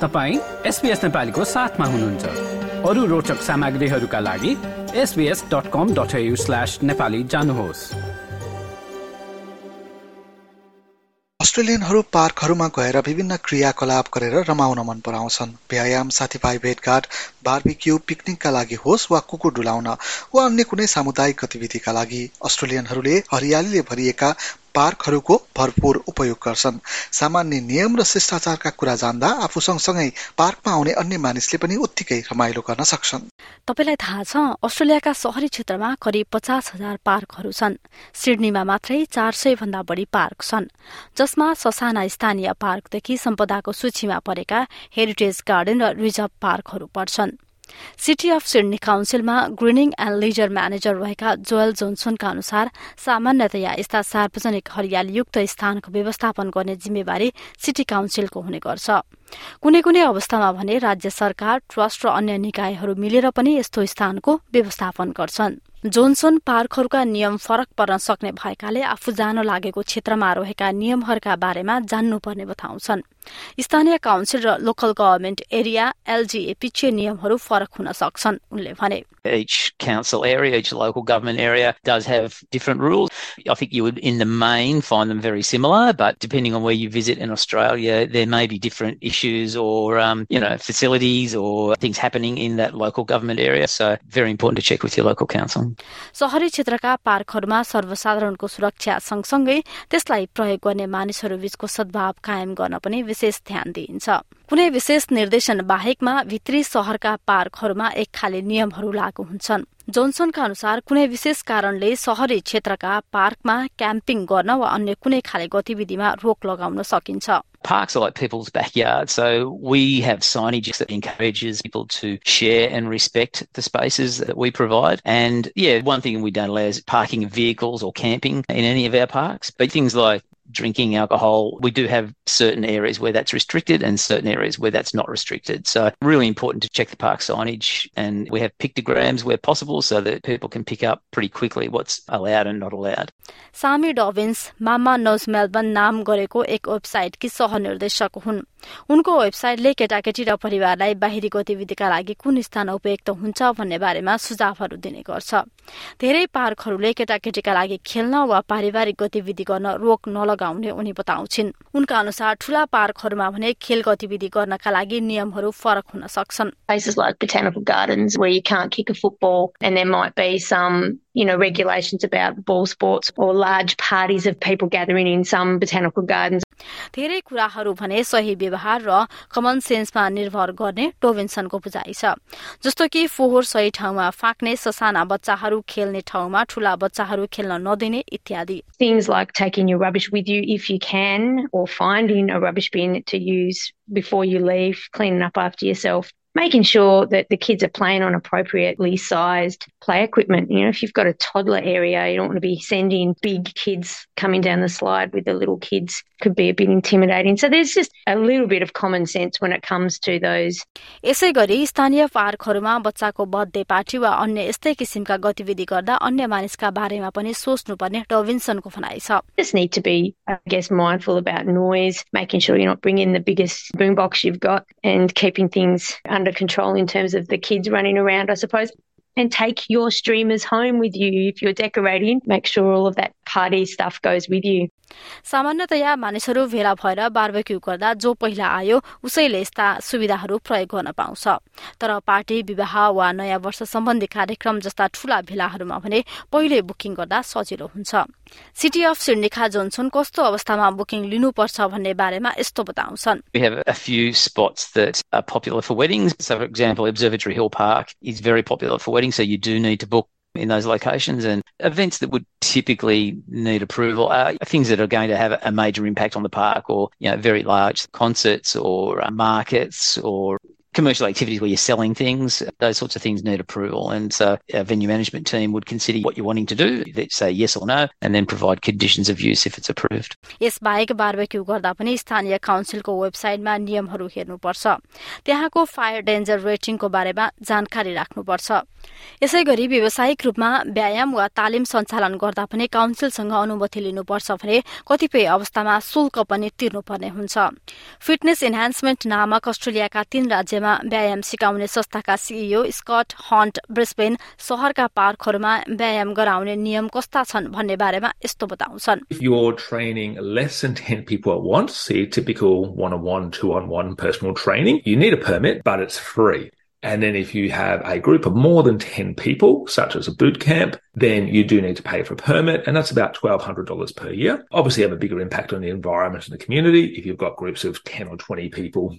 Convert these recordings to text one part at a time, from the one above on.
तपाईँ एसपिएस नेपालीको साथमा हुनुहुन्छ। अरू रोचक सामग्रीहरूका लागि SBS dot com dot slash Nepali जानुहोस्। अस्ट्रेलियनहरू पार्कहरूमा गएर विभिन्न क्रियाकलाप गरेर रमाउन मन पराउँछन् व्यायाम साथीभाइ भेटघाट बार्बिक्यू पिकनिकका लागि होस् वा कुकुर डुलाउन वा अन्य कुनै सामुदायिक गतिविधिका लागि अस्ट्रेलियनहरूले हरियालीले भरिएका पार्कहरूको भरपूर उपयोग गर्छन्। सामान्य नियम र शिष्टाचारका कुरा जान्दा आफू सँगसँगै पार्कमा आउने अन्य मानिसले पनि उत्तिकै रमाइलो गर्न सक्छन्। तपाईँलाई थाहा छ अस्ट्रेलियाका शहरी क्षेत्रमा करिब पचास हजार पार्कहरू छन्। सिडनीमा मात्रै चार सय भन्दा बढ़ी पार्क छन्। जसमा ससाना स्थानीय पार्कदेखि सम्पदाको सूचीमा परेका हेरिटेज गार्डन र रिजर्भ पार्कहरू पर्छन्। सिटी अफ सिडनी काउन्सिलमा ग्रिनिङ एण्ड लिजर म्यानेजर रहेका जोयल जोन्सनका अनुसार सामान्यतया यस्ता सार्वजनिक हरियालीयुक्त स्थानको व्यवस्थापन गर्ने जिम्मेवारी सिटी काउन्सिलको हुने गर्छ। कुनै कुनै अवस्थामा भने राज्य सरकार ट्रस्ट र अन्य निकायहरू मिलेर पनि यस्तो स्थानको व्यवस्थापन गर्छन्। जोन्सन पार्कहरूका नियम फरक पर्न सक्ने भएकाले आफू जान लागेको क्षेत्रमा रहेका नियमहरूका बारेमा जान्नुपर्ने बताउँछन्। स्थानीय काउन्सिल र लोकल गभर्मेन्ट एरिया एलजीए पिछे नियमहरू फरक हुन सक्छन् उनले भने Each council area, each local government area does have different rules. I think you would, in the main, find them very similar, but depending on where you visit in Australia, there may be different issues or, um, you know, facilities or things happening in that local government area. So, very important to check with your local council. शहरी क्षेत्रका पार्कहरूमा सर्वसाधारणको सुरक्षा सँगसँगै त्यसलाई प्रयोग गर्ने मानिसहरू बीचको सद्भाव कायम गर्न पनि विशेष ध्यान दिइन्छ कुनै विशेष निर्देशन बाहेकमा भित्री शहरका पार्कहरूमा एक खाले नियमहरू लागू हुन्छन् जोन्सनका अनुसार कुनै विशेष कारणले शहरी क्षेत्रका पार्कमा क्याम्पिङ गर्न वा अन्य कुनै खाले गतिविधिमा रोक लगाउन सकिन्छ Parks are like people's backyard, so we have signage that encourages people to share and respect the spaces that we provide. And yeah, one thing we don't allow is parking vehicles or camping in any of our parks. But drinking alcohol, we do have certain areas where that's restricted and certain areas where that's not restricted. So really important to check the park signage and we have pictograms where possible so that people can pick up pretty quickly what's allowed and not allowed. Sami डोबिन्स mama knows Melbourne नाम गरेको एक वेबसाइटकी सहनिर्देशक हुन् उनको वेबसाइटले केटाकेटी र परिवारलाई बाहिरी गतिविधिका लागि कुन स्थान उपयुक्त हुन्छ भन्ने बारेमा सुझावहरू दिने गर्छ धेरै पार्कहरूले केटाकेटीका लागि खेल्न वा पारिवारिक गतिविधि गर्न रोक उनी बताउँछिन्। उनका अनुसार ठुला पार्कहरूमा भने खेल गतिविधि गर्नका लागि नियमहरू फरक हुन सक्छन्। you know, regulations about ball sports or large parties of people gathering in some botanical gardens. धेरै कुराहरू भने सही व्यवहार र कमन सेन्समा निर्भर गर्ने टोभिन्सनको बुझाइ छ जस्तो कि फोहोर सही ठाउँमा फाक्ने ससाना बच्चाहरू खेल्ने ठाउँमा ठूला बच्चाहरू खेल्न नदिने इत्यादि Things like taking your rubbish with you if you can or finding a rubbish bin to use before you leave, cleaning up after yourself making sure that the kids are playing on appropriately sized play equipment. You know, if you've got a toddler area, you don't want to be sending big kids coming down the slide with the little kids. Could be a bit intimidating. So there's just a little bit of common sense when it comes to those. यसै गरी स्थानीय पार्कहरूमा बच्चाको birthday party वा अन्य यस्तै किसिमका गतिविधि गर्दा अन्य मानिसका बारेमा पनि सोच्नुपर्ने डोभिन्सनको भनाइ छ Just need to be, I guess, mindful about noise, making sure you're not bringing the biggest boombox you've got and keeping things under control in terms of the kids running around, I suppose. And take your streamers home with you if you're decorating. Make sure all of that party stuff goes with you. सामान्यतया मानिसहरू भेला भएर barbecue गर्दा जो पहिला आयो उसैले यस्ता सुविधाहरू प्रयोग गर्न पाउँछ। तर पार्टी विवाह वा नयाँ वर्ष सम्बन्धी कार्यक्रम जस्ता ठूला भेलाहरूमा भने पहिले बुकिङ गर्दा सजिलो हुन्छ। सिटी अफ सिडनीका जोन्सन कस्तो अवस्थामा बुकिङ लिनुपर्छ भन्ने बारेमा यस्तो बताउँछन्। in those locations and events that would typically need approval are things that are going to have a major impact on the park or you know very large concerts or uh, markets or commercial activities where you're selling things, those sorts of things need approval. And so our venue management team would consider what you're wanting to do, say yes or no, and then provide conditions of use if it's approved. Yes बाहेक barbecue गर्दा पनि स्थानीय काउन्सिलको वेबसाइटमा नियमहरू हेर्नुपर्छ त्यहाँको fire danger रेटिङको बारेमा जानकारी राख्नुपर्छ यसै गरी व्यावसायिक रूपमा व्यायाम वा तालिम सञ्चालन गर्दा पनि काउन्सिलसँग अनुमति लिनुपर्छ भने कतिपय अवस्थामा शुल्क पनि तिर्नुपर्ने हुन्छ। फिटनेस इन्हान्समेन्ट नामक अस्ट्रेलियाका तीन राज्यमा व्यायाम सिकाउने संस्थाका सीईओ स्कट हन्ट ब्रिस्बेन शहरका पार्कहरूमा व्यायाम गराउने नियम कस्ता छन् भन्ने बारेमा यस्तो बताउँछन्। If you're training less than 10 people at once, see typical one-on-one, two-on-one personal training, you need a permit, but it's free. And then if you have a group of more than 10 people, such as a boot camp, then you do need to pay for a permit, and that's about $1,200 per year. Obviously, have a bigger impact on the environment and the community if you've got groups of 10 or 20 people.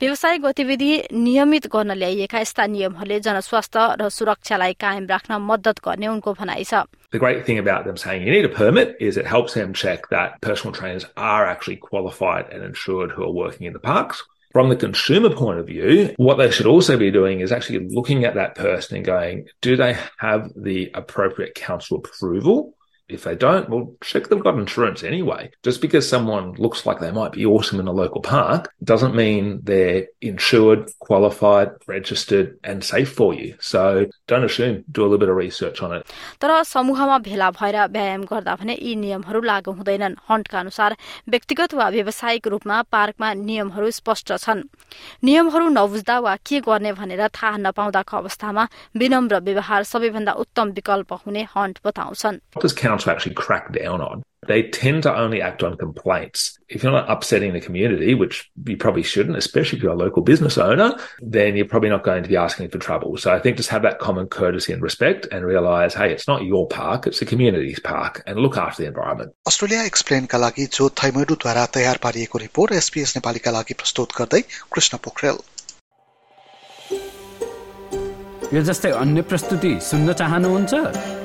व्यवसायिक गतिविधि नियमित गर्न ल्याइएका यस्ता नियमहरूले जनस्वास्थ्य र सुरक्षालाई कायम राख्न मद्दत गर्ने उनको भनाइ छ The great thing about them saying you need a permit is it helps them check that personal trainers are actually qualified and insured who are working in the parks. From the consumer point of view, what they should also be doing is actually looking at that person and going, do they have the appropriate council approval? If they don't, well, check they've got insurance anyway. Just because someone looks like they might be awesome in a local park doesn't mean they're insured, qualified, registered, and safe for you. So don't assume. Do a little bit of research on it. तर समूहमा भेला भएर व्यायाम गर्दा भने यी नियमहरू लागू हुँदैनन् हन्टका अनुसार व्यक्तिगत वा व्यावसायिक रूपमा पार्कमा नियमहरू स्पष्ट छन् नियमहरू नबुझ्दा वा के गर्ने भनेर थाहा नपाउँदाको अवस्थामा विनम्र व्यवहार सबैभन्दा उत्तम विकल्प हुने हन्ट बताउँछन् What does council actually crack down on. They tend to only act on complaints. If you're not upsetting the community, which you probably shouldn't, especially if you're a local business owner, then you're probably not going to be asking for trouble. So I think just have that common courtesy and respect and realize, hey, it's not your park, it's the community's park, and look after the environment. Australia एक्सप्लेनका लागि जो थैमोडुद्वारा तयार पारिएको report SBS नेपालीका लागि प्रस्तुत गर्दै कृष्ण पोखरेल यो जस्तै अन्य प्रस्तुति सुन्न चाहनुहुन्छ